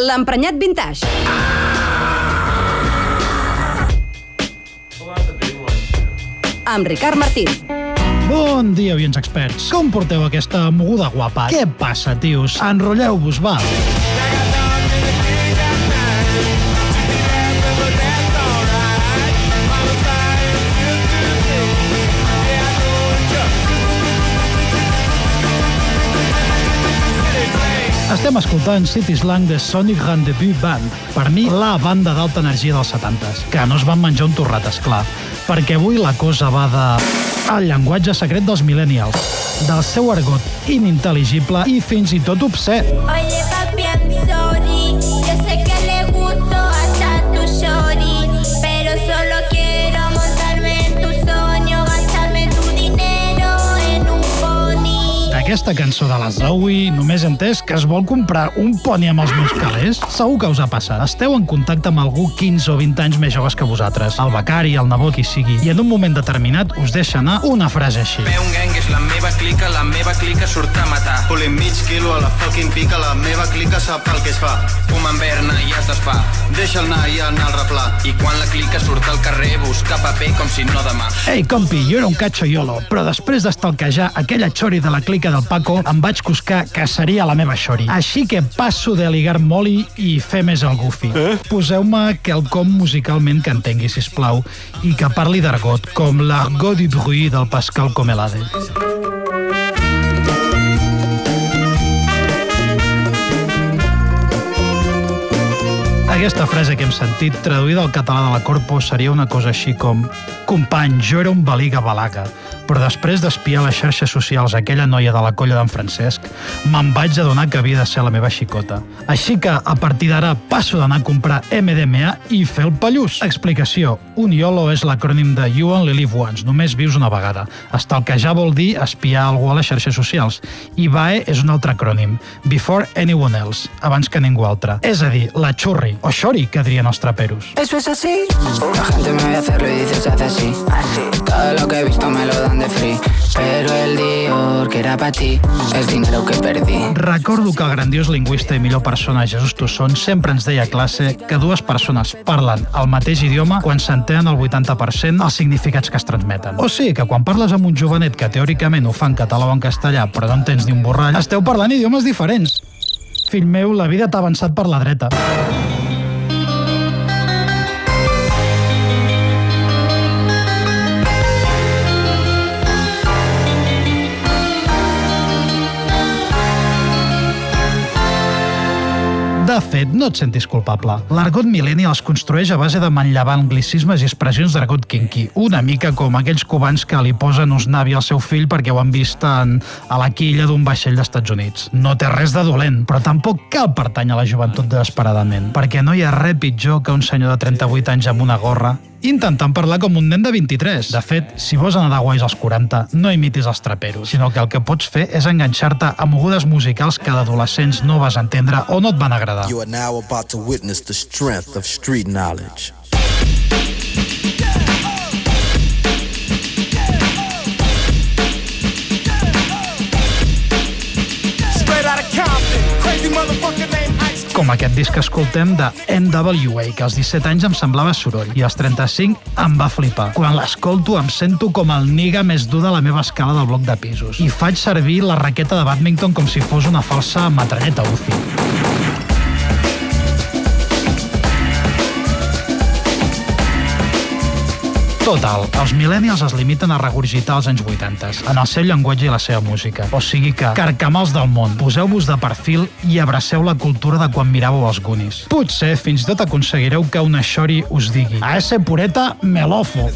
L'emprenyat vintage. Amb Ricard Martín. Bon dia, oients experts. Com porteu aquesta moguda guapa? Què passa, tios? Enrotlleu-vos, va. Estem escoltant City Slang de Sonic Rendezvous Band. Per mi, la banda d'alta energia dels 70s, que no es van menjar un torrat, esclar. Perquè avui la cosa va de... El llenguatge secret dels millennials, del seu argot inintel·ligible i fins i tot obscè. Oye papi, I'm sorry. Pony. D'aquesta cançó de la Zoe només he entès que es vol comprar un poni amb els meus calés. Segur que us ha passat. Esteu en contacte amb algú 15 o 20 anys més joves que vosaltres, el becari, el nebot, qui sigui, i en un moment determinat us deixa anar una frase així. Ve un gang, és la meva clica, la meva clica surt a matar. Pulint mig quilo a la fucking pica, la meva clica sap el que es fa. Fuma en verna i es desfà. Deixa'l anar i anar al replà. I quan la clica surt al carrer, busca paper com si no demà. Ei, compi, jo era un catxo iolo, però després d'estalquejar aquella xori de la clica del Paco, em vaig coscar que seria la meva xori. Així que passo de ligar moli i fer més el goofy. Eh? Poseu-me quelcom musicalment que entengui, si plau, i que parli d'argot, com l'argot du bruit del Pascal Comelade. Aquesta frase que hem sentit, traduïda al català de la Corpo, seria una cosa així com Company, jo era un baliga balaga, però després d'espiar les xarxes socials aquella noia de la colla d'en Francesc, me'n vaig adonar que havia de ser la meva xicota. Així que, a partir d'ara, passo d'anar a comprar MDMA i fer el pallús. Explicació. Un YOLO és l'acrònim de You Only Live Once, només vius una vegada. Estalquejar vol dir espiar algú a les xarxes socials. I BAE és un altre acrònim. Before anyone else, abans que ningú altre. És a dir, la xurri, o xori, que dirien els traperos. Eso es así. La gente me ve hacerlo y dice se hace así. Todo lo que he visto me lo dan de free. Pero el Dior que era para ti es dinero que perdí. Recordo que el grandiós lingüista i millor persona Jesús Tusson sempre ens deia a classe que dues persones parlen el mateix idioma quan s'entenen el 80% els significats que es transmeten. O sigui que quan parles amb un jovenet que teòricament ho fa en català o en castellà però no entens ni un borrall, esteu parlant idiomes diferents. Fill meu, la vida t'ha avançat per la dreta. De fet, no et sentis culpable. L'argot millennial es construeix a base de manllevar anglicismes i expressions d'argot kinky, una mica com aquells cubans que li posen usnavi al seu fill perquè ho han vist en, a la quilla d'un vaixell d'Estats Units. No té res de dolent, però tampoc cal pertany a la joventut desesperadament, perquè no hi ha res pitjor que un senyor de 38 anys amb una gorra intentant parlar com un nen de 23. De fet, si vols anar de guais als 40, no imitis els traperos, sinó que el que pots fer és enganxar-te a mogudes musicals que d'adolescents no vas entendre o no et van agradar. You are now about to witness the strength of street knowledge. Com aquest disc que escoltem de NWA, que als 17 anys em semblava soroll i als 35 em va flipar. Quan l'escolto em sento com el niga més dur de la meva escala del bloc de pisos i faig servir la raqueta de badminton com si fos una falsa metralleta UCI. Total, els millennials es limiten a regurgitar els anys 80 en el seu llenguatge i la seva música. O sigui que, carcamals del món, poseu-vos de perfil i abraceu la cultura de quan miràveu els Goonies. Potser fins i tot aconseguireu que una xori us digui a ese pureta melofo.